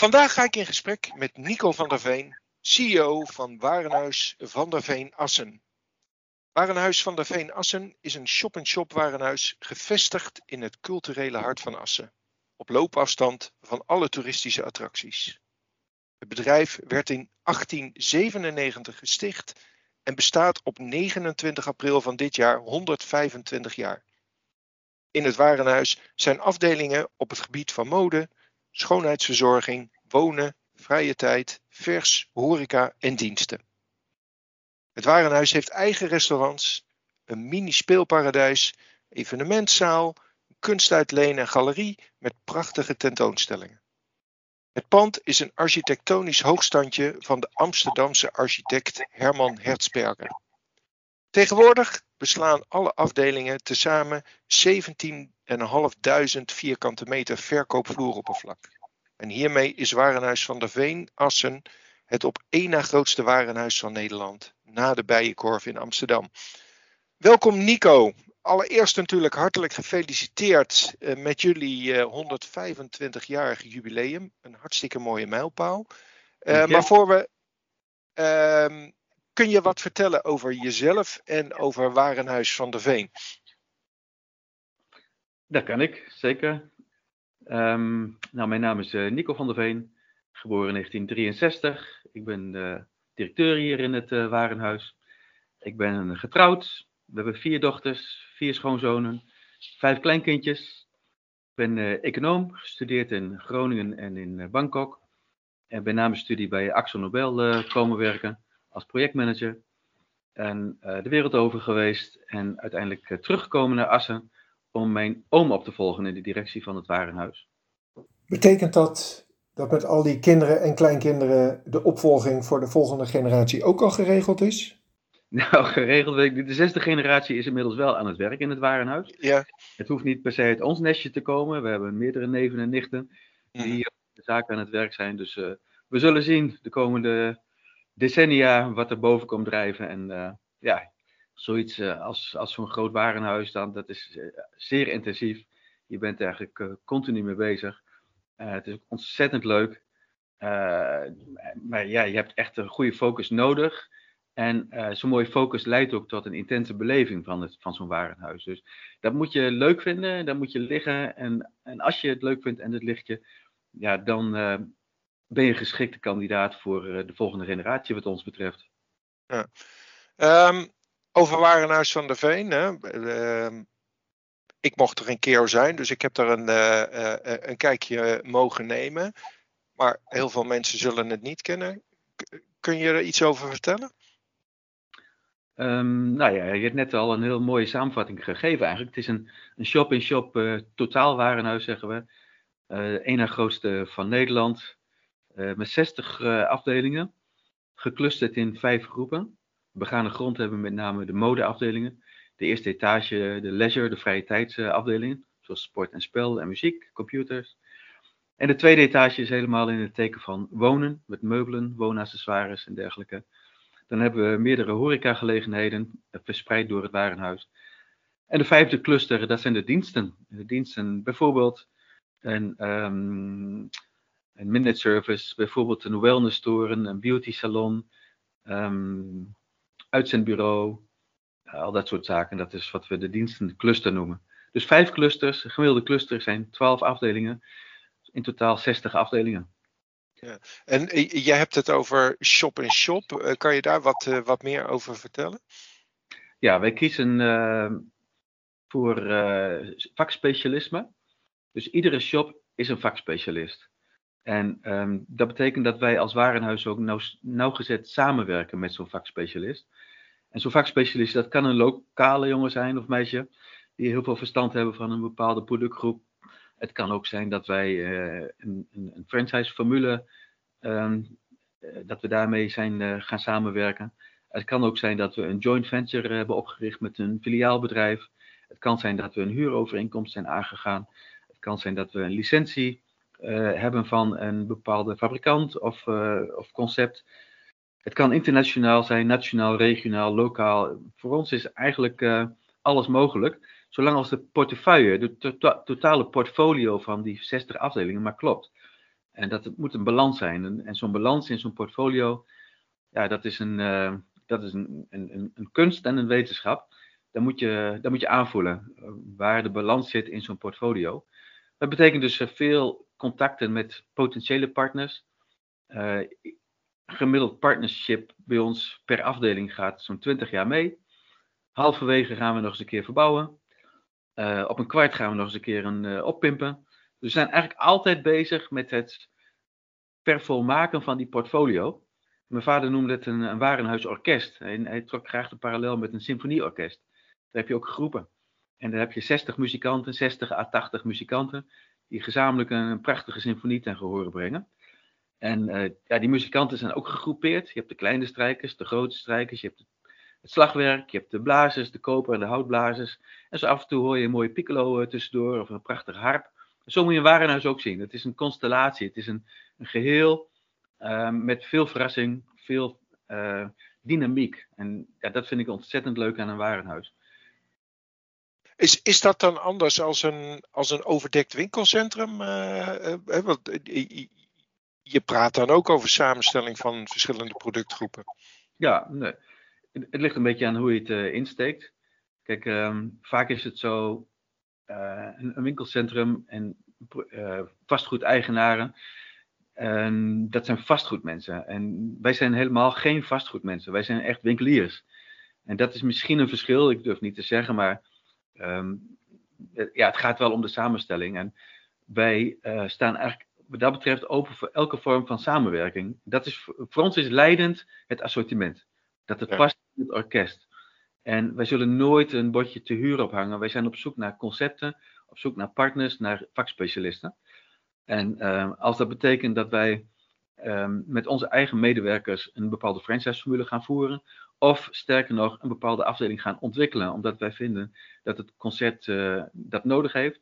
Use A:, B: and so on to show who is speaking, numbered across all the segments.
A: Vandaag ga ik in gesprek met Nico van der Veen, CEO van Warenhuis van der Veen Assen. Warenhuis van der Veen Assen is een shop-and-shop warenhuis gevestigd in het culturele hart van Assen, op loopafstand van alle toeristische attracties. Het bedrijf werd in 1897 gesticht en bestaat op 29 april van dit jaar 125 jaar. In het warenhuis zijn afdelingen op het gebied van mode, schoonheidsverzorging, wonen, vrije tijd, vers, horeca en diensten. Het warenhuis heeft eigen restaurants, een mini-speelparadijs, evenementzaal, kunstuitleen en galerie met prachtige tentoonstellingen. Het pand is een architectonisch hoogstandje van de Amsterdamse architect Herman Hertzberger. Tegenwoordig beslaan alle afdelingen tezamen 17.500 vierkante meter verkoopvloeroppervlak. En hiermee is Warenhuis van der Veen Assen het op één na grootste warenhuis van Nederland, na de Bijenkorf in Amsterdam. Welkom Nico. Allereerst natuurlijk hartelijk gefeliciteerd eh, met jullie 125-jarig eh, jubileum. Een hartstikke mooie mijlpaal. Uh, maar voor we. Uh, kun je wat vertellen over jezelf en over Warenhuis van der Veen?
B: Dat kan ik, zeker. Um, nou, mijn naam is Nico van der Veen, geboren in 1963. Ik ben directeur hier in het Warenhuis. Ik ben getrouwd. We hebben vier dochters, vier schoonzonen, vijf kleinkindjes. Ik ben uh, econoom, gestudeerd in Groningen en in Bangkok. En ben na studie bij Axel Nobel komen werken als projectmanager. En de wereld over geweest en uiteindelijk teruggekomen naar Assen om mijn oom op te volgen in de directie van het Warenhuis.
C: Betekent dat dat met al die kinderen en kleinkinderen de opvolging voor de volgende generatie ook al geregeld is?
B: Nou, geregeld weet ik niet. De zesde generatie is inmiddels wel aan het werk in het warenhuis.
A: Ja.
B: Het hoeft niet per se uit ons nestje te komen. We hebben meerdere neven en nichten die mm. de zaak aan het werk zijn. Dus uh, we zullen zien de komende decennia wat er boven komt drijven. En uh, ja, zoiets uh, als, als zo'n groot warenhuis, dan, dat is zeer intensief. Je bent eigenlijk continu mee bezig. het is ontzettend leuk. maar ja, je hebt echt een goede focus nodig. En zo'n mooie focus leidt ook tot een intense beleving van, het, van zo'n warenhuis. Dus dat moet je leuk vinden, dat moet je liggen. En, en als je het leuk vindt en het ligt je, ja, dan ben je een geschikte kandidaat voor de volgende generatie, wat ons betreft.
A: Ja. Um, over Warenhuis van der Veen. Hè? Uh, ik mocht er een keer zijn, dus ik heb er een, een kijkje mogen nemen. Maar heel veel mensen zullen het niet kennen. Kun je er iets over vertellen?
B: Um, nou ja, je hebt net al een heel mooie samenvatting gegeven eigenlijk. Het is een, een shop-in-shop uh, totaalwarenhuis, zeggen we. Uh, een na grootste van Nederland. Met 60 afdelingen. Geclusterd in vijf groepen. Begane grond hebben met name de modeafdelingen. De eerste etage, de leisure, de vrije tijdsafdelingen. Zoals sport en spel en muziek, computers. En de tweede etage is helemaal in het teken van wonen. Met meubelen, woonaccessoires en dergelijke. Dan hebben we meerdere horecagelegenheden eh, verspreid door het warenhuis. En de vijfde cluster, dat zijn de diensten. De diensten bijvoorbeeld een, um, een minute service, bijvoorbeeld een wellness store, een beauty salon, um, uitzendbureau, al dat soort zaken. Dat is wat we de dienstencluster noemen. Dus vijf clusters, gemiddelde cluster zijn twaalf afdelingen, in totaal 60 afdelingen.
A: Ja. En eh, jij hebt het over shop en shop. Eh, kan je daar wat, wat meer over vertellen?
B: Ja, wij kiezen uh, voor uh, vakspecialisme. Dus iedere shop is een vakspecialist. En um, dat betekent dat wij als warenhuis ook nauw, nauwgezet samenwerken met zo'n vakspecialist. En zo'n vakspecialist, dat kan een lokale jongen zijn of meisje, die heel veel verstand hebben van een bepaalde productgroep het kan ook zijn dat wij uh, een, een, franchise-formule, um, dat we daarmee zijn uh, gaan samenwerken. Het kan ook zijn dat we een joint venture hebben opgericht met een filiaalbedrijf. Het kan zijn dat we een huurovereenkomst zijn aangegaan. Het kan zijn dat we een licentie hebben van een bepaalde fabrikant of, of concept. Het kan internationaal zijn, nationaal, regionaal, lokaal. Voor ons is eigenlijk alles mogelijk zolang als de portefeuille, de to totale portfolio van die 60 afdelingen maar klopt. En dat moet een balans zijn. En, en zo'n balans in zo'n portfolio, ja, dat is, een, dat is een, een, een, kunst en een wetenschap. Dan moet je, dan moet je aanvoelen waar de balans zit in zo'n portfolio. Dat betekent dus veel contacten met potentiële partners. Uh, gemiddeld partnership bij ons per afdeling gaat zo'n 20 jaar mee. Halverwege gaan we nog eens een keer verbouwen. Uh, op een kwart gaan we nog eens een keer een, uh, oppimpen. We zijn eigenlijk altijd bezig met het vervolmaken van die portfolio. Mijn vader noemde het een, een warenhuisorkest. Hij, hij trok graag de parallel met een symfonieorkest. Daar heb je ook groepen. En daar heb je 60 muzikanten, 60 à 80 muzikanten, die gezamenlijk een, prachtige symfonie ten gehore brengen. En uh, ja, die muzikanten zijn ook gegroepeerd. Je hebt de kleine strijkers, de grote strijkers, je hebt het slagwerk, je hebt de blazers, de koper en de houtblazers. En zo af en toe hoor je een mooie piccolo uh, tussendoor of een prachtige harp. Zo moet je een warenhuis ook zien. Het is een constellatie, het is een, geheel uh, met veel verrassing, veel uh, dynamiek. En ja, dat vind ik ontzettend leuk aan een warenhuis.
A: Is, is dat dan anders als een, als een overdekt winkelcentrum? Uh, want je praat dan ook over samenstelling van verschillende productgroepen.
B: Ja, nee. het ligt een beetje aan hoe je het insteekt. Kijk, um, vaak is het zo, een, winkelcentrum en vastgoedeigenaren, dat zijn vastgoedmensen. En wij zijn helemaal geen vastgoedmensen, wij zijn echt winkeliers. En dat is misschien een verschil, ik durf niet te zeggen, maar um, ja, het gaat wel om de samenstelling. En wij staan eigenlijk wat dat betreft open voor elke vorm van samenwerking. Dat is, voor ons is leidend het assortiment. Dat het ja. past in het orkest. En wij zullen nooit een bordje te huur ophangen. Wij zijn op zoek naar concepten, op zoek naar partners, naar vakspecialisten. En uh, als dat betekent dat wij um, met onze eigen medewerkers een bepaalde franchise-formule gaan voeren, of sterker nog, een bepaalde afdeling gaan ontwikkelen, omdat wij vinden dat het concept uh, dat nodig heeft,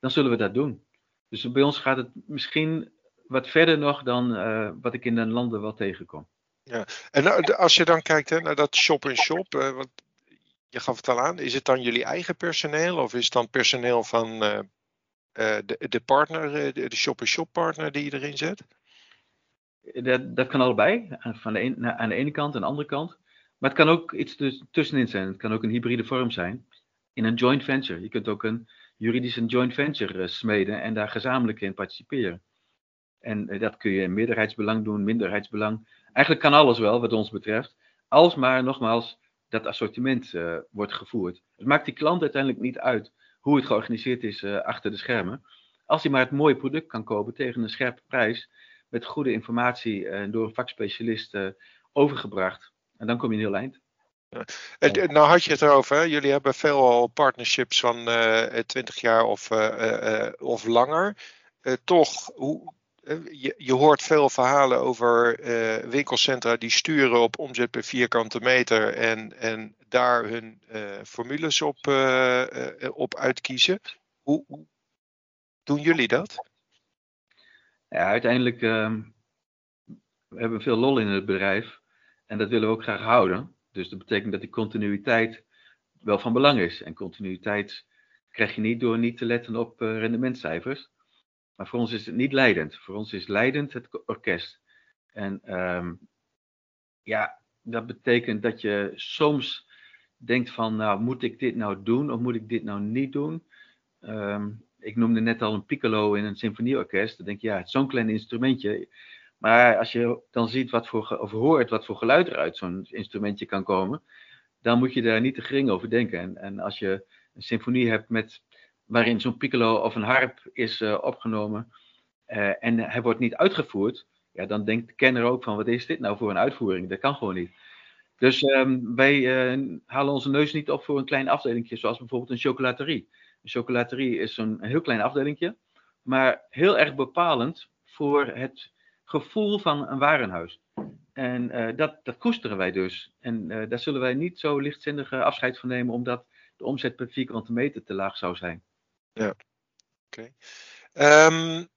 B: dan zullen we dat doen. Dus bij ons gaat het misschien wat verder nog dan uh, wat ik in de landen wel tegenkom.
A: Ja, en als je dan kijkt hè, naar dat shop-in-shop, -shop, uh, wat, je gaf het al aan, is het dan jullie eigen personeel of is het dan personeel van de, de partner, de shop-in-shop partner die je erin zet?
B: Dat, dat kan allebei, van de aan de ene kant en de andere kant. Maar het kan ook iets tussenin zijn. Het kan ook een hybride vorm zijn. In een joint venture. Je kunt ook een, juridisch een joint venture eh, smeden en daar gezamenlijk in participeren. En eh, dat kun je in meerderheidsbelang doen, minderheidsbelang. Eigenlijk kan alles wel, wat ons betreft. Als maar, nogmaals, dat assortiment wordt gevoerd. Het maakt die klant uiteindelijk niet uit hoe het georganiseerd is achter de schermen. Als hij maar het mooie product kan kopen tegen een scherpe prijs, met goede informatie en door een vakspecialist overgebracht. En dan kom je een heel eind.
A: En, nou had je het erover, hè? jullie hebben veel al partnerships van uh, 20 jaar of, uh, uh, of langer. toch, hoe, je, je, hoort veel verhalen over winkelcentra die sturen op omzet per vierkante meter en, en daar hun formules op, op uitkiezen. Hoe, hoe, doen jullie dat?
B: Ja, uiteindelijk ehm, we hebben veel lol in het bedrijf en dat willen we ook graag houden. Dus dat betekent dat die continuïteit wel van belang is. En continuïteit krijg je niet door niet te letten op uh, rendementcijfers. Maar voor ons is het niet leidend. Voor ons is leidend het orkest. En um, ja, dat betekent dat je soms denkt van, nou, moet ik dit nou doen of moet ik dit nou niet doen? Um, ik noemde net al een piccolo in een symfonieorkest. Dan denk je, ja, het is zo'n klein instrumentje. Maar als je dan ziet wat voor, of hoort wat voor geluid er uit zo'n instrumentje kan komen, dan moet je daar niet te gering over denken. En, en als je een symfonie hebt met, waarin zo'n piccolo of een harp is uh, opgenomen uh, en hij wordt niet uitgevoerd, ja, dan denkt de kenner ook van wat is dit nou voor een uitvoering? Dat kan gewoon niet. Dus um, wij uh, halen onze neus niet op voor een klein afdelingje, zoals bijvoorbeeld een chocolaterie. Chocolaterie is een heel klein afdelingje, maar heel erg bepalend voor het gevoel van een warenhuis. En uh, dat, dat koesteren wij dus. En uh, daar zullen wij niet zo lichtzinnig afscheid van nemen, omdat de omzet per vierkante meter te laag zou zijn.
A: Ja, oké. Um,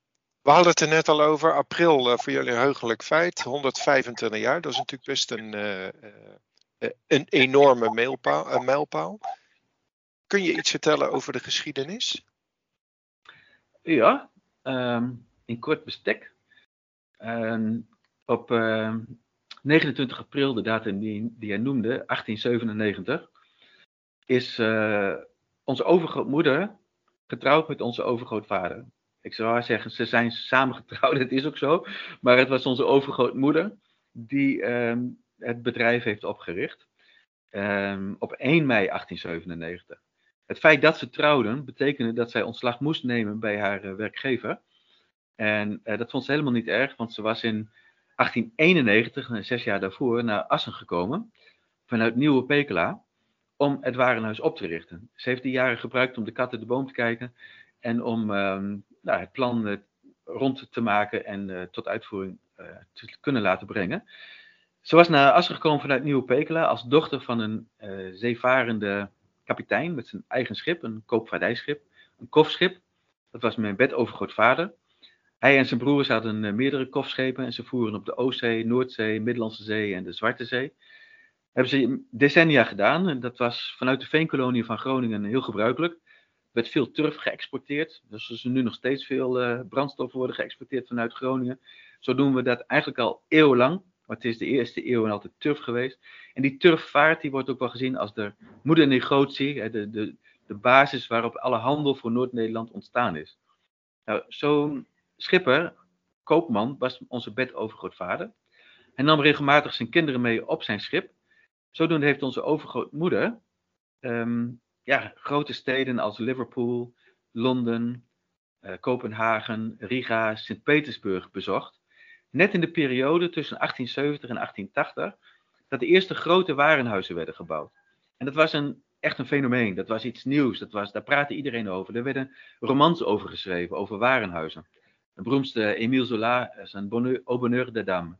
A: we hadden het er net al over. April voor jullie heugelijk feit. 125 jaar, dat is natuurlijk best een, een enorme mijlpaal. Kun je iets vertellen over de geschiedenis?
B: Ja, um, in kort bestek op 29 april, de datum die, die hij noemde, 1897, is onze overgrootmoeder getrouwd met onze overgrootvader. Ik zou haar zeggen, ze zijn samen getrouwd, het is ook zo. Maar het was onze overgrootmoeder die ehm, het bedrijf heeft opgericht. Op 1 mei 1897. Het feit dat ze trouwden betekende dat zij ontslag moest nemen bij haar uh, werkgever. En uh, dat vond ze helemaal niet erg, want ze was in 1891, zes jaar daarvoor, naar Assen gekomen. Vanuit Nieuwe Pekela om het warenhuis op te richten. Ze heeft die jaren gebruikt om de kat uit de boom te kijken en om um, nou, het plan rond te maken en tot uitvoering te kunnen laten brengen. Ze was naar Assen gekomen vanuit Nieuwe Pekela als dochter van een zeevarende kapitein met zijn eigen schip, een koopvaardijschip, een kofschip. Dat was mijn bedovergrootvader. Hij en zijn broers hadden meerdere kofschepen en ze voeren op de Oostzee, Noordzee, Middellandse Zee en de Zwarte Zee hebben ze decennia gedaan. En dat was vanuit de veenkolonie van Groningen heel gebruikelijk. Er werd veel turf geëxporteerd. Dus er is nu nog steeds veel uh, brandstoffen worden geëxporteerd vanuit Groningen. Zo doen we dat eigenlijk al eeuwenlang. Maar het is de eerste eeuw en altijd turf geweest. En die turfvaart die wordt ook wel gezien als de moedernegotie. De, de, de basis waarop alle handel voor Noord-Nederland ontstaan is. Nou, zo'n schipper, koopman, was onze bedovergrootvader. Hij nam regelmatig zijn kinderen mee op zijn schip. Zodoende heeft onze overgrootmoeder um, ja, grote steden als Liverpool, Londen, uh, Kopenhagen, Riga, Sint-Petersburg bezocht. Net in de periode tussen 1870 en 1880 dat de eerste grote warenhuizen werden gebouwd. En dat was een, echt een fenomeen, dat was iets nieuws, dat was, daar praatte iedereen over. Er werden romans over geschreven, over warenhuizen. De beroemdste Émile Zola, zijn Au Bonheur de Dame.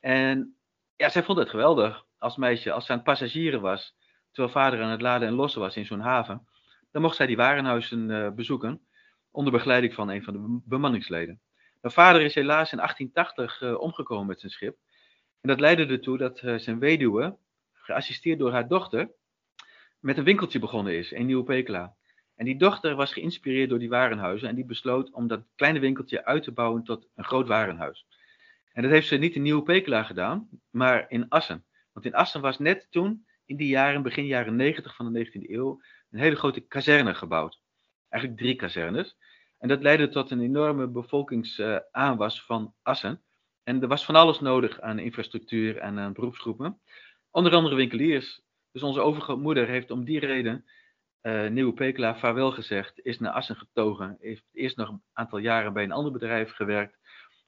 B: En ja, zij vond het geweldig als meisje, als ze aan het passagieren was, terwijl vader aan het laden en lossen was in zo'n haven, dan mocht zij die warenhuizen uh, bezoeken, onder begeleiding van een van de bemanningsleden. Mijn vader is helaas in 1880 uh, omgekomen met zijn schip. En dat leidde ertoe dat uh, zijn weduwe, geassisteerd door haar dochter, met een winkeltje begonnen is in Nieuwe Pekela. En die dochter was geïnspireerd door die warenhuizen en die besloot om dat kleine winkeltje uit te bouwen tot een groot warenhuis. En dat heeft ze niet in Nieuwe Pekela gedaan, maar in Assen. Want in Assen was net toen, in die jaren, begin jaren 90 van de 19e eeuw, een hele grote kazerne gebouwd. Eigenlijk drie kazernes. En dat leidde tot een enorme bevolkingsaanwas van Assen. En er was van alles nodig aan infrastructuur en aan beroepsgroepen. Onder andere winkeliers. Dus onze overgrootmoeder heeft om die reden uh, Nieuwe Pekela vaarwel gezegd, is naar Assen getogen, heeft eerst nog een aantal jaren bij een ander bedrijf gewerkt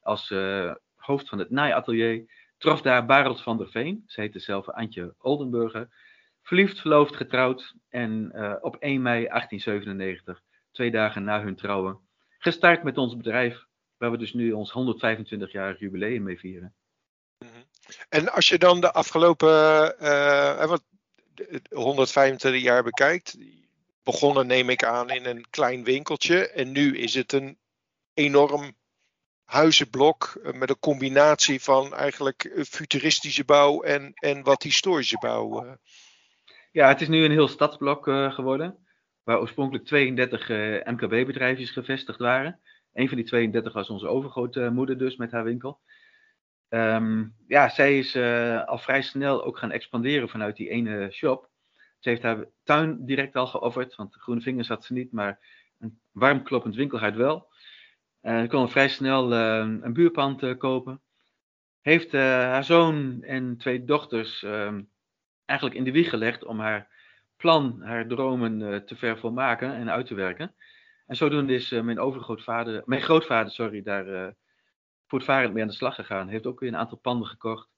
B: als uh, hoofd van het naaiatelier trof daar Barend van der Veen, ze heette zelf Antje Oldenburger, verliefd, verloofd, getrouwd en uh, op 1 mei 1897, twee dagen na hun trouwen, gestart met ons bedrijf, waar we dus nu ons 125-jarig jubileum mee vieren.
A: Mhm. En als je dan de afgelopen uh, wat, 125 jaar bekijkt, begonnen neem ik aan in een klein winkeltje en nu is het een enorm huizenblok eh, met een combinatie van eigenlijk eh, futuristische bouw en, en wat historische bouw. Eh.
B: Ja, het is nu een heel stadsblok geworden, waar oorspronkelijk 32 MKB-bedrijfjes gevestigd waren. Een van die 32 was onze overgrootmoeder dus met haar winkel. Um, ja, zij is al vrij snel ook gaan expanderen vanuit die ene shop. Ze heeft haar tuin direct al geofferd, want groene vingers had ze niet, maar een warm kloppend winkelhuis wel. Uh, ze kon vrij snel uh, een buurpand kopen. Heeft haar zoon en twee dochters ehm, eigenlijk in de wieg gelegd om haar plan, haar dromen te vervolmaken en uit te werken. En zodoende is mijn overgrootvader, mijn grootvader, sorry, daar voortvarend mee aan de slag gegaan. Heeft ook weer een aantal panden gekocht.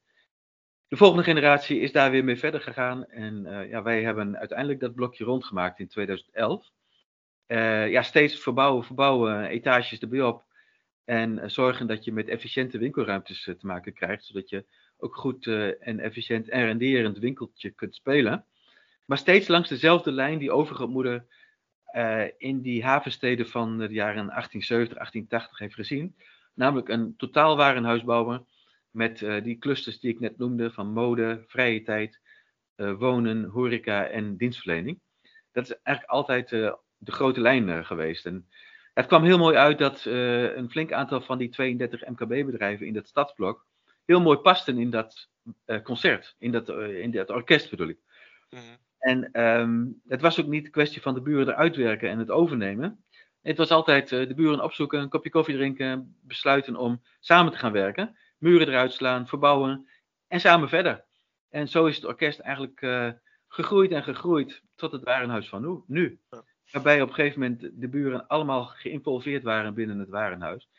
B: De volgende generatie is daar weer mee verder gegaan. En ja, wij hebben uiteindelijk dat blokje rondgemaakt in 2011. Uh, ja, steeds verbouwen, verbouwen, etages erbij op. En zorgen dat je met efficiënte winkelruimtes te maken krijgt, zodat je ook goed en efficiënt en renderend winkeltje kunt spelen. Maar steeds langs dezelfde lijn die overgrootmoeder in die havensteden van de jaren 1870, 1880 heeft gezien. Namelijk een totaalwarenhuis bouwen met die clusters die ik net noemde van mode, vrije tijd, wonen, horeca en dienstverlening. Dat is eigenlijk altijd de grote lijn uh, geweest. En het kwam heel mooi uit dat uh, een flink aantal van die 32 MKB-bedrijven in dat stadsblok heel mooi pasten in dat uh, concert, in dat, uh, in dat orkest bedoel ik. Mm. En um, het was ook niet een kwestie van de buren eruit werken en het overnemen. Het was altijd de buren opzoeken, een kopje koffie drinken, besluiten om samen te gaan werken. Muren eruit slaan, verbouwen en samen verder. En zo is het orkest eigenlijk gegroeid en gegroeid tot het warenhuis van nu. Waarbij op een gegeven moment de buren allemaal geïnvolveerd waren binnen het warenhuis.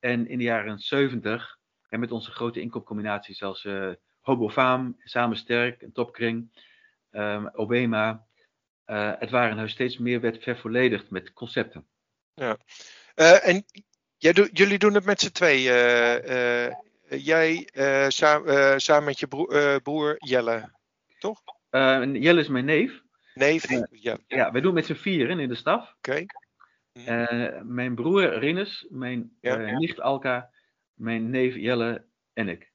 B: En in de jaren 70, en met onze grote inkoopcombinaties als uh, Hobofaam, Samen Sterk, een Topkring, um, Obema, uh, het warenhuis steeds meer werd vervolledigd met concepten.
A: Ja, uh, en jij do jullie doen het met z'n twee. jij samen, samen met je broer, broer Jelle, toch?
B: Jelle is mijn neef.
A: Neef? Ja.
B: ja, wij doen met z'n vieren in de staf.
A: Oké. Okay.
B: Mijn broer Rinus, mijn ja, nicht Alka, mijn neef Jelle en ik.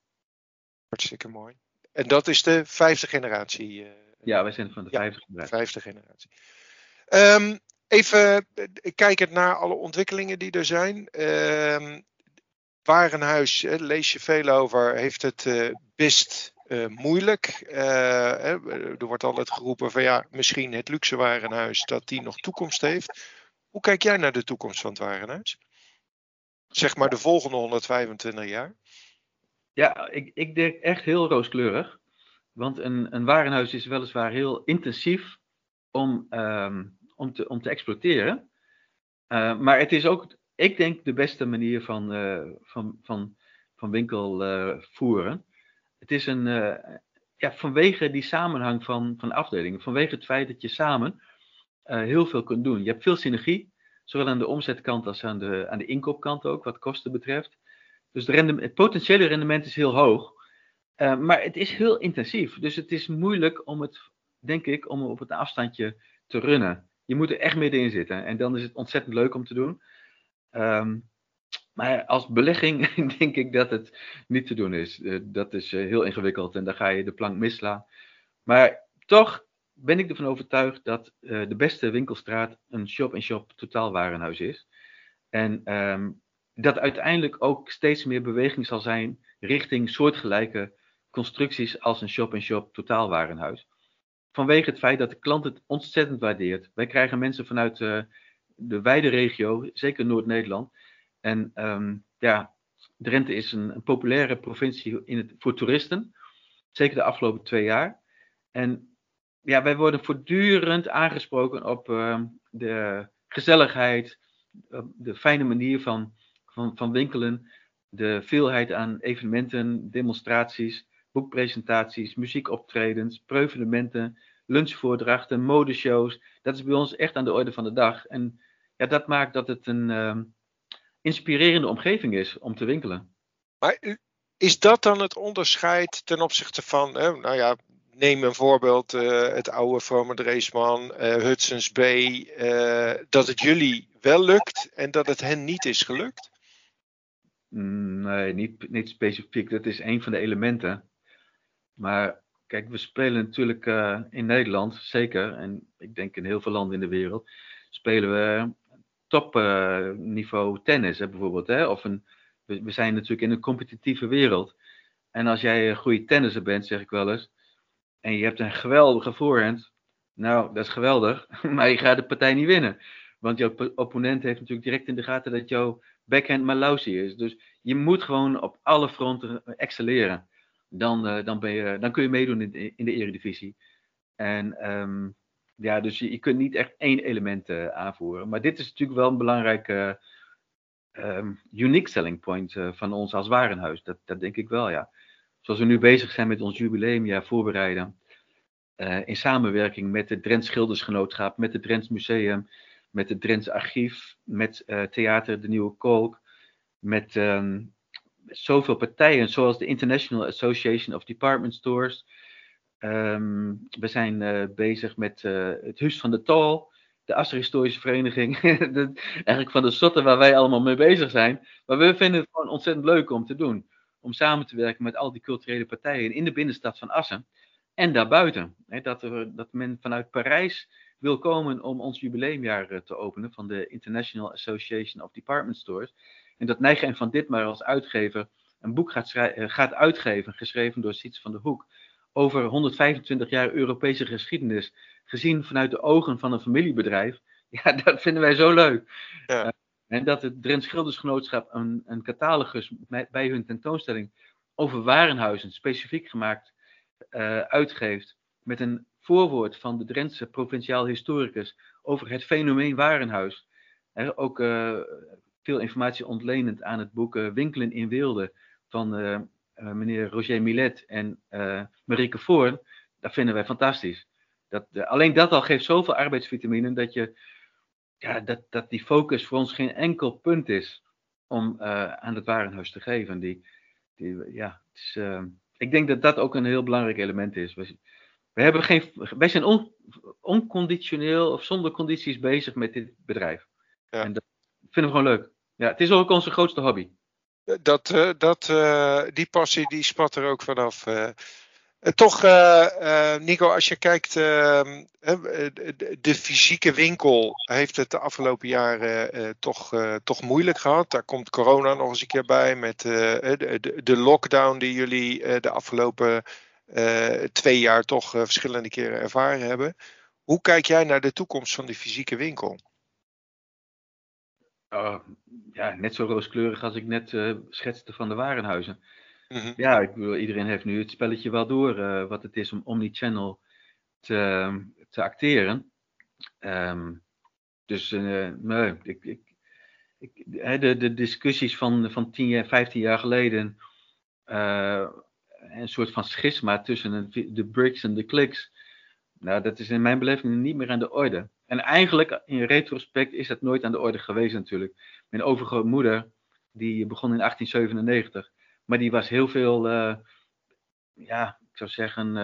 A: Hartstikke mooi. En dat is de vijfde generatie?
B: Ja, wij zijn van de vijfde generatie.
A: Vijfde generatie. Um, even kijkend naar alle ontwikkelingen die er zijn. Um, Warenhuis, lees je veel over, heeft het best uh, moeilijk. Uh, er wordt altijd geroepen van ja, misschien het luxe warenhuis dat die nog toekomst heeft. Hoe kijk jij naar de toekomst van het warenhuis? Zeg maar de volgende 125 jaar.
B: Ja, ik, ik denk echt heel rooskleurig. Want een, een warenhuis is weliswaar heel intensief om, um, om, te, om te exploiteren. Uh, maar het is ook, ik denk, de beste manier van, van, van, van winkel voeren het is een, uh, ja, vanwege die samenhang van, van afdelingen, vanwege het feit dat je samen uh, heel veel kunt doen. Je hebt veel synergie, zowel aan de omzetkant als aan de, aan de inkoopkant ook, wat kosten betreft. Dus de rendement, het potentiële rendement is heel hoog, uh, maar het is heel intensief. Dus het is moeilijk om het, denk ik, om op het afstandje te runnen. Je moet er echt middenin zitten en dan is het ontzettend leuk om te doen. Um, maar als belegging denk ik dat het niet te doen is. Uh, dat is uh, heel ingewikkeld en daar ga je de plank misslaan. Maar toch ben ik ervan overtuigd dat de beste winkelstraat een shop-in-shop totaalwarenhuis is. En um, dat uiteindelijk ook steeds meer beweging zal zijn richting soortgelijke constructies als een shop-in-shop totaalwarenhuis. Vanwege het feit dat de klant het ontzettend waardeert. Wij krijgen mensen vanuit de wijde regio, zeker Noord-Nederland en um, ja, Drenthe is een, populaire provincie in het, voor toeristen. Zeker de afgelopen twee jaar. En ja, wij worden voortdurend aangesproken op uh, de gezelligheid, de fijne manier van, van, van winkelen, de veelheid aan evenementen, demonstraties, boekpresentaties, muziekoptredens, preuvenementen, lunchvoordrachten, modeshows. Dat is bij ons echt aan de orde van de dag. En ja, dat maakt dat het een, uh, inspirerende omgeving is om te winkelen.
A: Maar is dat dan het onderscheid ten opzichte van, hè, nou ja, neem een voorbeeld, uh, het oude Vrome Dreesman, uh, Hudson's Bay, uh, dat het jullie wel lukt en dat het hen niet is gelukt?
B: Mm, nee, niet, niet specifiek. Dat is een van de elementen. Maar kijk, we spelen natuurlijk in Nederland, zeker, en ik denk in heel veel landen in de wereld, spelen we topniveau uh, tennis bijvoorbeeld. Hè? Of een, we, zijn natuurlijk in een competitieve wereld. En als jij een goede tennisser bent, zeg ik wel eens, en je hebt een geweldige voorhand, nou, dat is geweldig, maar je gaat de partij niet winnen. Want jouw opponent heeft natuurlijk direct in de gaten dat jouw backhand maar is. Dus je moet gewoon op alle fronten excelleren. Dan, uh, dan, ben je, dan kun je meedoen in de, in de eredivisie. En um, ja, dus je, je kunt niet echt één element uh, aanvoeren. Maar dit is natuurlijk wel een belangrijke um, unique selling point uh, van ons als warenhuis. Dat, dat denk ik wel, ja. Zoals we nu bezig zijn met ons jubileumjaar voorbereiden. In samenwerking met het Drents Schildersgenootschap, met het Drents Museum, met het Drents Archief, met Theater De Nieuwe Kolk, met um, zoveel partijen zoals de International Association of Department Stores, Um, we zijn uh, bezig met uh, het Huis van de Tal, de Asserhistorische Vereniging. de, eigenlijk van de sotten waar wij allemaal mee bezig zijn. Maar we vinden het gewoon ontzettend leuk om te doen. Om samen te werken met al die culturele partijen in de binnenstad van Assen. En daarbuiten. He, dat, dat men vanuit Parijs wil komen om ons jubileumjaar te openen van de International Association of Department Stores. En dat Nijgen van Ditmar als uitgever een boek gaat, gaat uitgeven, geschreven door Siets van der Hoek, over 125 jaar Europese geschiedenis, gezien vanuit de ogen van een familiebedrijf. Ja, dat vinden wij zo leuk. Ja. En dat het Drents Schildersgenootschap een, een catalogus bij hun tentoonstelling over warenhuizen, specifiek gemaakt, uh, uitgeeft. Met een voorwoord van de Drentse provinciaal historicus over het fenomeen warenhuis. Ook uh, veel informatie ontlenend aan het boek uh, Winkelen in Weelde van meneer Roger Millet en Marieke Voorn. Dat vinden wij fantastisch. Dat, alleen dat al geeft zoveel arbeidsvitaminen dat je ja, dat, dat die focus voor ons geen enkel punt is om uh, aan het warenhuis te geven. Die, die, ja, het is, uh, ik denk dat dat ook een heel belangrijk element is. We, we hebben geen, wij zijn on, onconditioneel of zonder condities bezig met dit bedrijf. Ja. En dat vinden we gewoon leuk. Ja, het is ook onze grootste hobby.
A: Dat, uh, dat, die passie die spat er ook vanaf. Eh, toch, Nico, als je kijkt, ehm, de fysieke winkel heeft het de afgelopen jaren toch, toch moeilijk gehad. Daar komt corona nog eens een keer bij met de, lockdown die jullie de afgelopen twee jaar toch verschillende keren ervaren hebben. Hoe kijk jij naar de toekomst van de fysieke winkel?
B: Oh, ja, net zo rooskleurig als ik net schetste van de warenhuizen. Mhm. Ja, ik bedoel, iedereen heeft nu het spelletje wel door uh, wat het is om omnichannel te, te acteren. Um, dus uh, nee, ik, ik, ik, de, de discussies van, van 10, 15 jaar geleden, een soort van schisma tussen de bricks en de clicks, nou, dat is in mijn beleving niet meer aan de orde. En eigenlijk, in retrospect, is dat nooit aan de orde geweest natuurlijk. Mijn overgrootmoeder, die begon in 1897 maar die was heel veel, uh, ja, ik zou zeggen,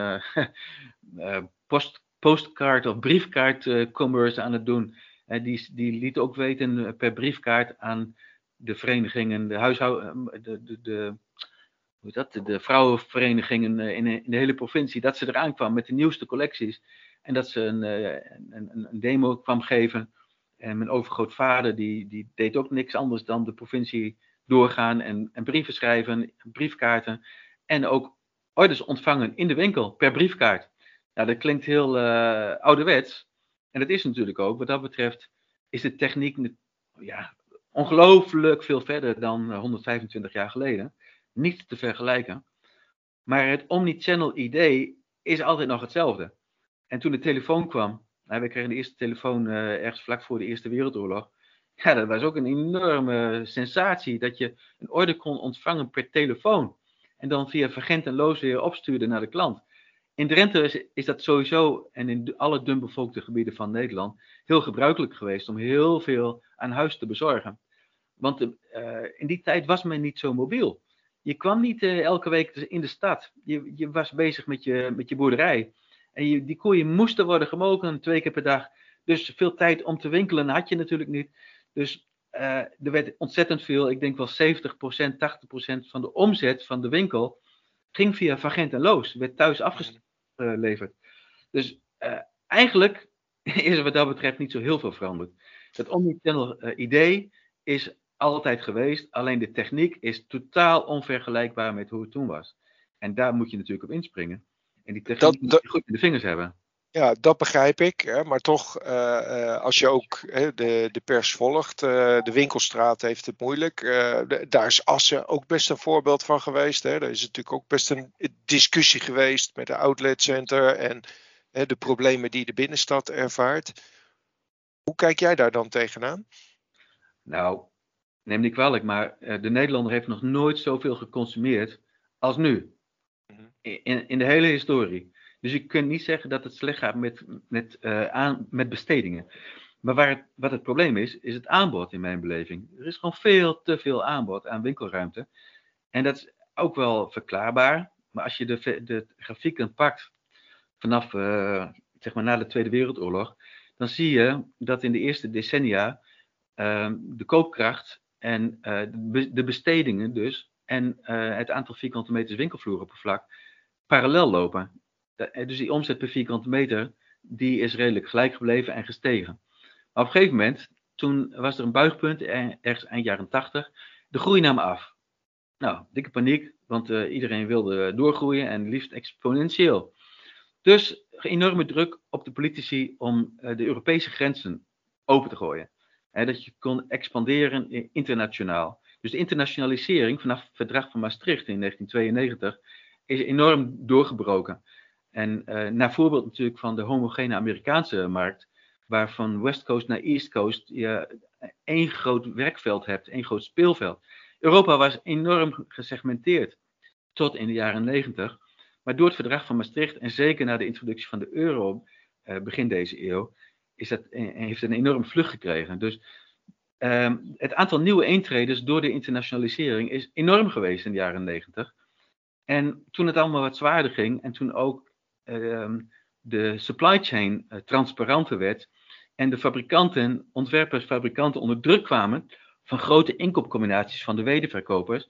B: uh, post, postkaart of briefkaart commerce aan het doen. En die, die liet ook weten per briefkaart aan de verenigingen, de huishouden, de, de, de, hoe dat, de vrouwenverenigingen in, in, de hele provincie, dat ze eraan kwam met de nieuwste collecties. En dat ze een, een, een demo kwam geven. En mijn overgrootvader, die, die deed ook niks anders dan de provincie doorgaan en, en brieven schrijven, briefkaarten. En ook orders ontvangen in de winkel per briefkaart. Nou, dat klinkt heel uh, ouderwets. En dat is natuurlijk ook, wat dat betreft, is de techniek ja, ongelooflijk veel verder dan 125 jaar geleden. Niet te vergelijken. Maar het omnichannel idee is altijd nog hetzelfde. En toen de telefoon kwam, we kregen de eerste telefoon uh, ergens vlak voor de Eerste Wereldoorlog. Ja, dat was ook een enorme sensatie dat je een order kon ontvangen per telefoon. En dan via Vergent en Loos weer opstuurde naar de klant. In Drenthe is, dat sowieso, en in alle dunbevolkte gebieden van Nederland, heel gebruikelijk geweest om heel veel aan huis te bezorgen. Want uh, in die tijd was men niet zo mobiel. Je kwam niet elke week in de stad. Je, je was bezig met je, met je boerderij. En je, die koeien moesten worden gemogen twee keer per dag. Dus veel tijd om te winkelen had je natuurlijk niet. Dus uh, er werd ontzettend veel, ik denk wel 70%, 80% van de omzet van de winkel ging via Vagent en Loos, werd thuis afgeleverd. Dus uh, eigenlijk is er wat dat betreft niet zo heel veel veranderd. Dat omnichannel uh, idee is altijd geweest, alleen de techniek is totaal onvergelijkbaar met hoe het toen was. En daar moet je natuurlijk op inspringen. En die techniek dat, moet je goed in de vingers hebben.
A: Ja, dat begrijp ik. Hè, maar toch, uh, uh, als je ook hè, de, de pers volgt, uh, de winkelstraat heeft het moeilijk. De, daar is Assen ook best een voorbeeld van geweest. Hè. Er is natuurlijk ook best een discussie geweest met de outletcenter en hè, de problemen die de binnenstad ervaart. Hoe kijk jij daar dan tegenaan?
B: Nou, neem niet kwalijk, maar de Nederlander heeft nog nooit zoveel geconsumeerd als nu. Mhm. In, in de hele historie. Dus je kunt niet zeggen dat het slecht gaat met, met, uh, aan, met bestedingen. Maar waar wat het probleem is, is het aanbod in mijn beleving. Er is gewoon veel te veel aanbod aan winkelruimte. En dat is ook wel verklaarbaar. Maar als je de, de grafieken pakt vanaf uh, zeg maar na de Tweede Wereldoorlog, dan zie je dat in de eerste decennia uh, de koopkracht en uh, de bestedingen dus en het aantal vierkante meters winkelvloeroppervlak parallel lopen. Eh, dus die omzet per vierkante meter, die is redelijk gelijk gebleven en gestegen. Maar op een gegeven moment, toen was er een buigpunt, ergens eind jaren 80, de groei nam af. Nou, dikke paniek, want iedereen wilde doorgroeien en liefst exponentieel. Dus enorme druk op de politici om de Europese grenzen open te gooien. Hè, dat je kon expanderen internationaal. Dus de internationalisering vanaf het verdrag van Maastricht in 1992 is enorm doorgebroken. En uh, naar voorbeeld natuurlijk van de homogene Amerikaanse markt, waar van West Coast naar East Coast je één groot werkveld hebt, één groot speelveld. Europa was enorm gesegmenteerd tot in de jaren 90. Maar door het verdrag van Maastricht en zeker na de introductie van de euro uh, begin deze eeuw, is dat, heeft een enorm vlucht gekregen. Dus uh, het aantal nieuwe eentreders door de internationalisering is enorm geweest in de jaren 90. En toen het allemaal wat zwaarder ging en toen ook uh, de supply chain uh, transparanter werd en de fabrikanten, ontwerpers, fabrikanten onder druk kwamen van grote inkoopcombinaties van de wederverkopers,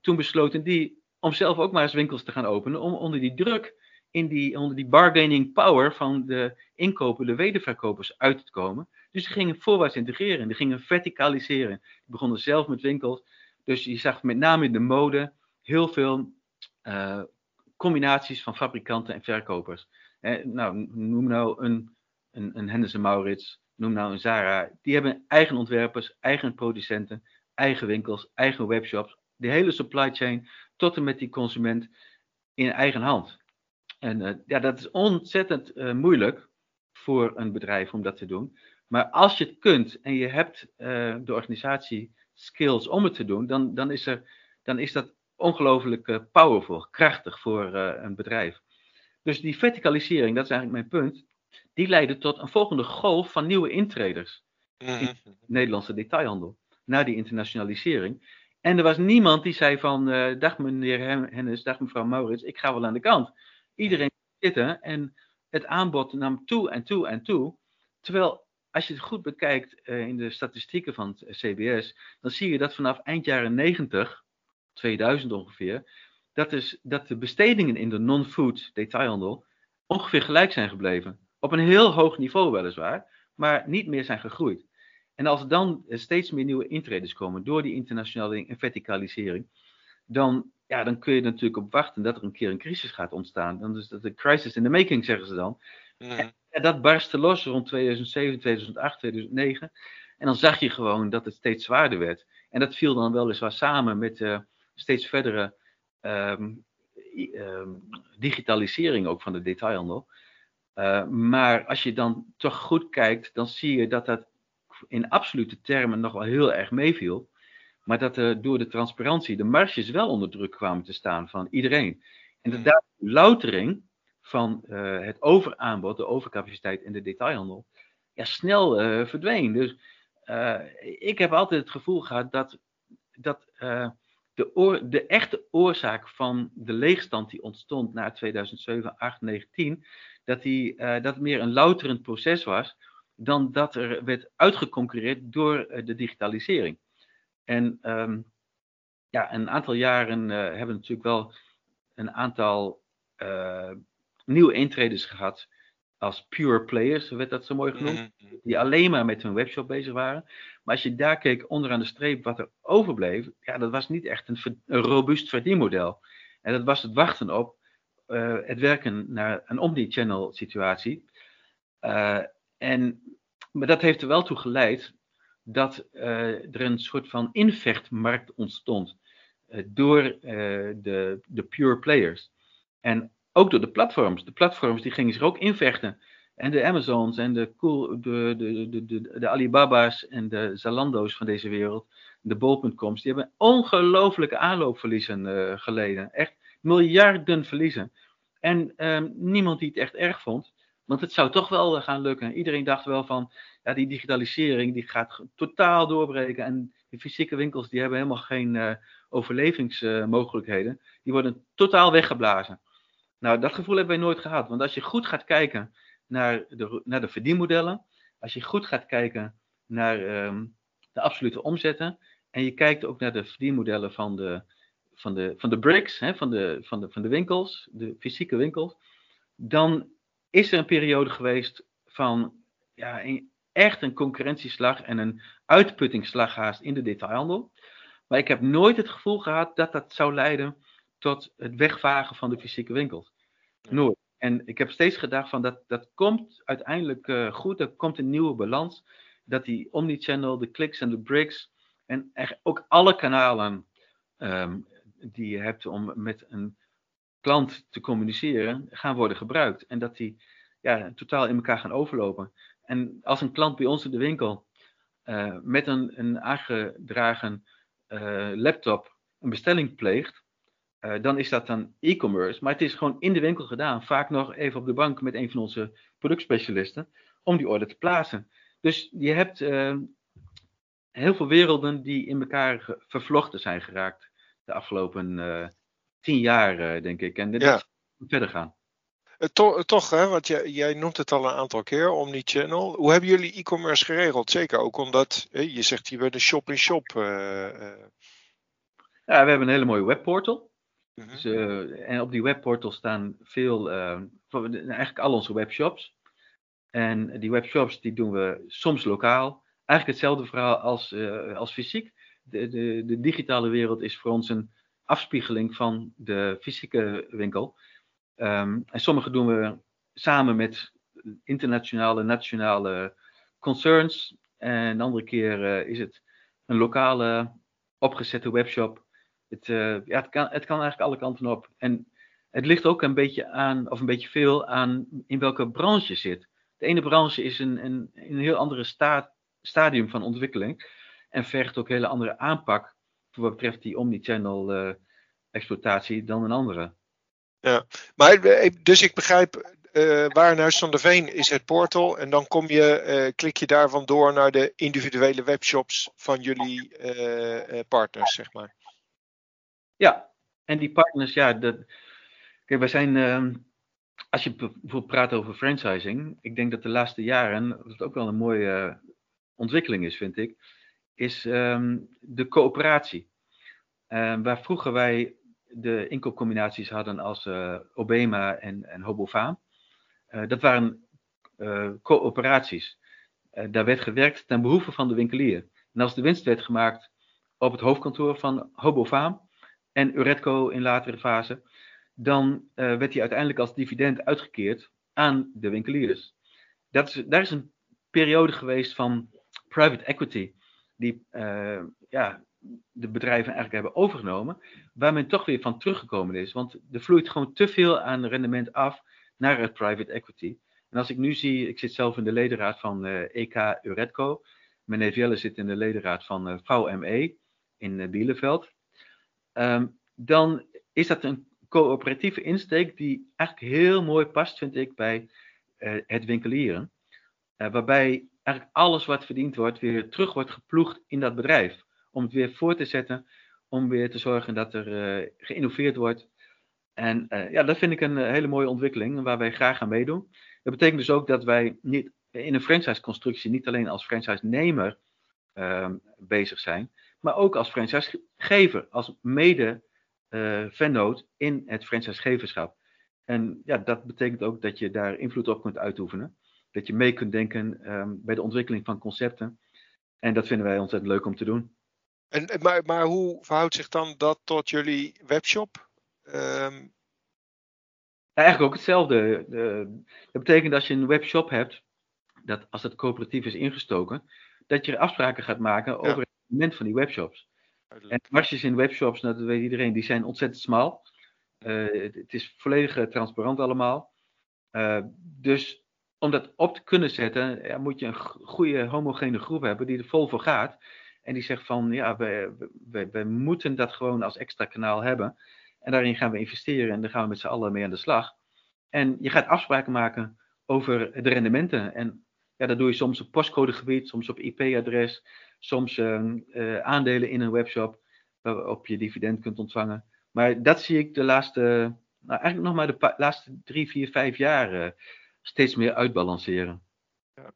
B: toen besloten die om zelf ook maar eens winkels te gaan openen, om onder die druk, in die, onder die bargaining power van de inkopende wederverkopers uit te komen. Dus die gingen voorwaarts integreren, die gingen verticaliseren. Die begonnen zelf met winkels. Dus je zag met name in de mode heel veel uh, combinaties van fabrikanten en verkopers. nou, noem nou een, een, een Henderson Maurits, noem nou een Zara. Die hebben eigen ontwerpers, eigen producenten, eigen winkels, eigen webshops. De hele supply chain tot en met die consument in eigen hand. En uh, ja, dat is ontzettend uh, moeilijk voor een bedrijf om dat te doen. Maar als je het kunt en je hebt uh, de organisatie skills om het te doen, dan, dan, is, er, dan is dat ongelooflijk powerful, krachtig voor een bedrijf. Dus die verticalisering, dat is eigenlijk mijn punt, die leidde tot een volgende golf van nieuwe intreders in de mhm. Nederlandse detailhandel. Na die internationalisering. En er was niemand die zei van, uh, dag meneer Hennis, dag mevrouw Maurits, ik ga wel aan de kant. Iedereen zitten en het aanbod nam toe en toe en toe. Terwijl, als je het goed bekijkt uh, in de statistieken van het CBS, dan zie je dat vanaf eind jaren 90, 2000 ongeveer, dat, is, dat de bestedingen in de non-food detailhandel ongeveer gelijk zijn gebleven. Op een heel hoog niveau weliswaar, maar niet meer zijn gegroeid. En als er dan steeds meer nieuwe intreders komen door die internationalisering en verticalisering, dan, ja, dan kun je natuurlijk op wachten dat er een keer een crisis gaat ontstaan. Dan is dat een crisis in the making, zeggen ze dan. Mm. En dat barstte los rond 2007, 2008, 2009. En dan zag je gewoon dat het steeds zwaarder werd. En dat viel dan weliswaar samen met uh, steeds verdere um, um, digitalisering ook van de detailhandel. Uh, maar als je dan toch goed kijkt, dan zie je dat dat in absolute termen nog wel heel erg meeviel. Maar dat er door de transparantie de marges wel onder druk kwamen te staan van iedereen. En de loutering van uh, het overaanbod, de overcapaciteit in de detailhandel, ja, snel uh, verdween. Dus ik heb altijd het gevoel gehad dat, dat de, de echte oorzaak van de leegstand die ontstond na 2007, 8, 9, 10, dat, die, dat het meer een louterend proces was dan dat er werd uitgeconcurreerd door eh, de digitalisering. En um, ja, een aantal jaren uh, hebben we natuurlijk wel een aantal uh, nieuwe intreders gehad als pure players, werd dat zo mooi genoemd, mm-hmm. die alleen maar met hun webshop bezig waren. Maar als je daar keek onderaan de streep wat er overbleef, ja, dat was niet echt een, een robuust verdienmodel. En dat was het wachten op uh, het werken naar een omni-channel situatie. En, maar dat heeft er wel toe geleid dat uh, er een soort van invechtmarkt ontstond uh, door uh, de, de pure players. En ook door de platforms. De platforms die gingen zich ook invechten. En de Amazons en de, cool, de, de, de, de, Alibaba's en de Zalando's van deze wereld, de bol.coms, die hebben ongelooflijke aanloopverliezen geleden. Echt miljarden verliezen. En ehm, niemand die het echt erg vond. Want het zou toch wel eh, gaan lukken. Iedereen dacht wel van, ja, die digitalisering die gaat totaal doorbreken. En de fysieke winkels die hebben helemaal geen uh, overlevingsmogelijkheden. Die worden totaal weggeblazen. Nou, dat gevoel hebben wij nooit gehad. Want als je goed gaat kijken naar de, naar de verdienmodellen. Als je goed gaat kijken naar um, de absolute omzetten. En je kijkt ook naar de verdienmodellen van de, van de, van de bricks, hè, van, de, van, de, van de winkels, de fysieke winkels. Dan is er een periode geweest van ja, echt een concurrentieslag en een uitputtingsslag haast in de detailhandel. Maar ik heb nooit het gevoel gehad dat dat zou leiden tot het wegvagen van de fysieke winkels. Nooit. En ik heb steeds gedacht van dat, dat komt uiteindelijk uh, goed, er komt een nieuwe balans. Dat die omnichannel, de kliks en de bricks en echt ook alle kanalen ehm, die je hebt om met een klant te communiceren, gaan worden gebruikt. En dat die ja, totaal in elkaar gaan overlopen. En als een klant bij ons in de winkel uh, met een, een aangedragen uh, laptop een bestelling pleegt, uh, dan is dat dan e-commerce. Maar het is gewoon in de winkel gedaan. Vaak nog even op de bank met een van onze productspecialisten om die order te plaatsen. Dus je hebt heel veel werelden die in elkaar vervlochten zijn geraakt de afgelopen tien jaar, denk ik. En dit ja. verder gaan.
A: Eh, to, toch, hè, want jij, jij, noemt het al een aantal keer, Omnichannel. Hoe hebben jullie e-commerce geregeld? Zeker ook omdat je zegt je bent een shop-in-shop. -shop, uh,
B: ja, we hebben een hele mooie webportal. Mm -hmm. dus, uh, en op die webportal staan veel, eigenlijk al onze webshops. En die webshops die doen we soms lokaal. Eigenlijk hetzelfde verhaal als, als fysiek. De, de, de digitale wereld is voor ons een afspiegeling van de fysieke winkel. Um, en sommige doen we samen met internationale, nationale concerns. En de andere keer uh, is het een lokale opgezette webshop. Het, uh, ja, het, kan, het kan eigenlijk alle kanten op. En het ligt ook een beetje aan, of een beetje veel aan in welke branche je zit. De ene branche is een, een, een heel andere stadium van ontwikkeling. En vergt ook hele andere aanpak voor wat betreft die omnichannel uh, exploitatie dan een andere.
A: Ja, maar eh, dus ik begrijp, uh, Warenhuis van der Veen is het portal. En dan kom je, uh, klik je daarvan door naar de individuele webshops van jullie partners, zeg maar.
B: Ja, en die partners, ja, de, kijk, wij zijn, ehm, als je bijvoorbeeld praat over franchising, ik denk dat de laatste jaren, dat ook wel een mooie ontwikkeling is, vind ik, is um, de coöperatie. waar vroeger wij de inkoopcombinaties hadden als uh, Obema en, en Hobofaam. Uh, dat waren uh, coöperaties. daar werd gewerkt ten behoeve van de winkelier. En als de winst werd gemaakt op het hoofdkantoor van Hobofaam en Uretco in latere fase, dan werd die uiteindelijk als dividend uitgekeerd aan de winkeliers. Dat is, daar is een periode geweest van private equity, die ja, de bedrijven eigenlijk hebben overgenomen, waar men toch weer van teruggekomen is. Want er vloeit gewoon te veel aan rendement af naar het private equity. En als ik nu zie, ik zit zelf in de ledenraad van EK Uretco. Mijn neef Jelle zit in de ledenraad van uh, eh, VME in uh, Bielefeld. Um, dan is dat een coöperatieve insteek die eigenlijk heel mooi past, vind ik, bij het winkelieren. waarbij eigenlijk alles wat verdiend wordt weer terug wordt geploegd in dat bedrijf om het weer voor te zetten, om weer te zorgen dat er uh, geïnnoveerd wordt. En uh, ja, dat vind ik een hele mooie ontwikkeling waar wij graag aan meedoen. Dat betekent dus ook dat wij niet in een franchise-constructie niet alleen als franchise-nemer uh, bezig zijn, maar ook als franchisegever, als mede-vennoot in het franchisegeverschap. En ja, dat betekent ook dat je daar invloed op kunt uitoefenen. Dat je mee kunt denken um, bij de ontwikkeling van concepten. En dat vinden wij ontzettend leuk om te doen.
A: En, maar, maar hoe verhoudt zich dan dat tot jullie webshop? Um...
B: Ja, eigenlijk ook hetzelfde. dat betekent als je een webshop hebt, dat als het coöperatief is ingestoken, dat je afspraken gaat maken over het rendement van die webshops. En marges in webshops, nou, dat weet iedereen, die zijn ontzettend smal. Uh, het is volledig eh, transparant allemaal. Uh, dus om dat op te kunnen zetten, ja, moet je een goede homogene groep hebben die er vol voor gaat. En die zegt van ja, we, we, we moeten dat gewoon als extra kanaal hebben. En daarin gaan we investeren en daar gaan we met z'n allen mee aan de slag. En je gaat afspraken maken over de rendementen. En ja, dat doe je soms op postcodegebied, soms op IP-adres, soms uh, aandelen in een webshop waarop je dividend kunt ontvangen. Maar dat zie ik de laatste, nou eigenlijk nog maar de laatste drie, vier, vijf jaar uh, steeds meer uitbalanceren. Ja,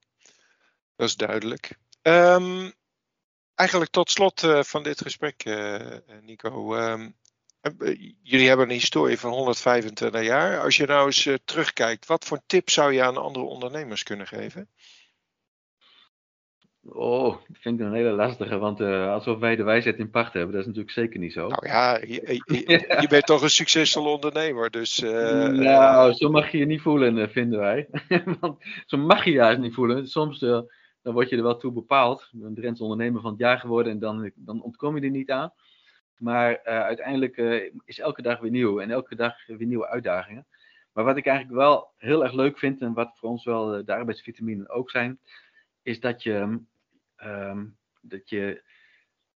A: dat is duidelijk. Um, eigenlijk tot slot uh, van dit gesprek, uh, Nico. Um, jullie hebben een historie van 125 jaar. Als je nou eens terugkijkt, wat voor tip zou je aan andere ondernemers kunnen geven?
B: Oh, dat vind ik een hele lastige, want uh, alsof wij de wijsheid in pacht hebben, dat is natuurlijk zeker niet zo.
A: Nou ja, je, je, bent toch een succesvol ondernemer, dus... Uh,
B: nou, zo mag je je niet voelen, vinden wij. want zo mag je je juist niet voelen. Soms uh, dan word je er wel toe bepaald. een Drents ondernemer van het jaar geworden en dan, dan ontkom je er niet aan. Maar uiteindelijk is elke dag weer nieuw en elke dag weer nieuwe uitdagingen. Maar wat ik eigenlijk wel heel erg leuk vind en wat voor ons wel de arbeidsvitaminen ook zijn, is dat je Ehm, dat je,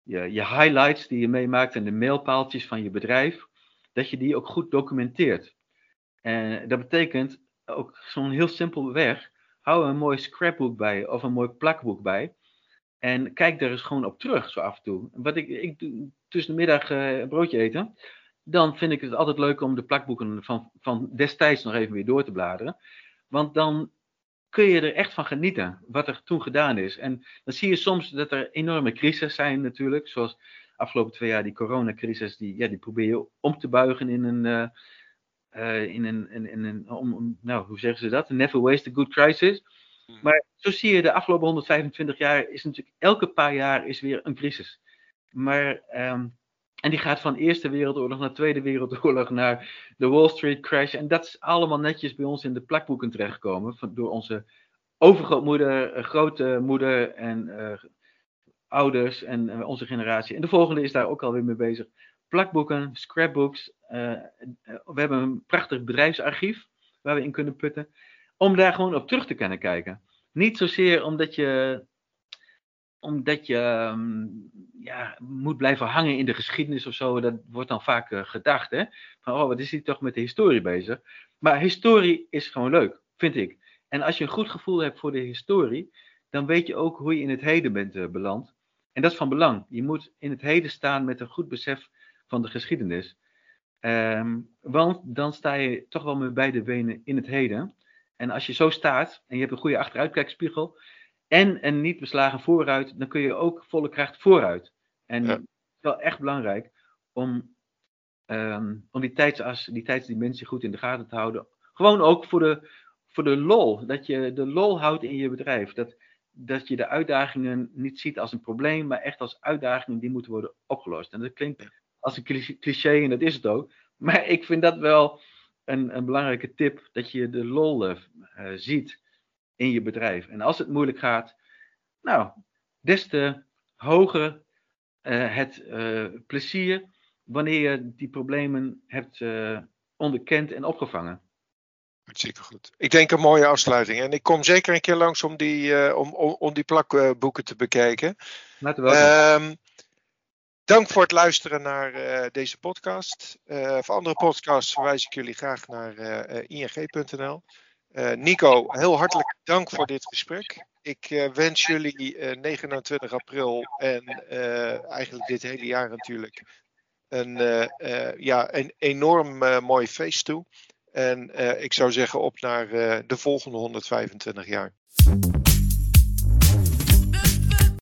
B: je je highlights die je meemaakt en de mailpaaltjes van je bedrijf, dat je die ook goed documenteert. En dat betekent ook zo'n heel simpel weg. Hou een mooi scrapbook bij of een mooi plakboek bij. En kijk daar eens gewoon op terug, zo af en toe. Wat ik, ik doe tussen de middag uh, een broodje eten. Dan vind ik het altijd leuk om de plakboeken van, van destijds nog even weer door te bladeren. Want dan kun je er echt van genieten, wat er toen gedaan is. En dan zie je soms dat er enorme crises zijn natuurlijk, zoals afgelopen twee jaar die coronacrisis, die, ja, die probeer je om te buigen in een, uh, uh, in een, in, in een om, nou, hoe zeggen ze dat? Never waste a good crisis. Hmm. Maar zo zie je de afgelopen 125 jaar is natuurlijk elke paar jaar is weer een crisis. Maar um, en die gaat van Eerste Wereldoorlog naar Tweede Wereldoorlog naar de Wall Street crash. En dat is allemaal netjes bij ons in de plakboeken terechtgekomen. Van, door onze overgrootmoeder, eh, grote moeder en uh, ouders en onze generatie. En de volgende is daar ook alweer mee bezig. Plakboeken, scrapbooks. Uh, we hebben een prachtig bedrijfsarchief waar we in kunnen putten. Om daar gewoon op terug te kunnen kijken. Niet zozeer omdat je omdat je ehm, ja, moet blijven hangen in de geschiedenis of zo. Dat wordt dan vaak uh, gedacht. Hè? Van, oh, wat is hij toch met de historie bezig? Maar historie is gewoon leuk, vind ik. En als je een goed gevoel hebt voor de historie, dan weet je ook hoe je in het heden bent beland. En dat is van belang. Je moet in het heden staan met een goed besef van de geschiedenis. Um, want dan sta je toch wel met beide benen in het heden. En als je zo staat en je hebt een goede achteruitkijkspiegel, en een niet beslagen vooruit, dan kun je ook volle kracht vooruit. En het is wel echt belangrijk om, um, om die tijdsas, die tijdsdimensie goed in de gaten te houden. Gewoon ook voor de, voor de lol. Dat je de lol houdt in je bedrijf. Dat, dat je de uitdagingen niet ziet als een probleem, maar echt als uitdagingen die moeten worden opgelost. En dat klinkt als een cliché en dat is het ook. Maar ik vind dat wel een, een belangrijke tip, dat je de lol uh, ziet in je bedrijf. En als het moeilijk gaat, nou, des te hoger uh, het uh, plezier wanneer je die problemen hebt onderkend en opgevangen.
A: Hartstikke goed. Ik denk een mooie afsluiting. En ik kom zeker een keer langs om die, om, om, om, die plakboeken te bekijken.
B: Laten we um,
A: Dank voor het luisteren naar deze podcast. voor andere podcasts verwijs ik jullie graag naar ing.nl. Uh, Nico, heel hartelijk dank voor dit gesprek. Ik uh, wens jullie uh, eh, 29 april en eigenlijk dit hele jaar natuurlijk een, ja, een enorm mooi feest toe. En ik zou zeggen op naar de volgende 125 jaar.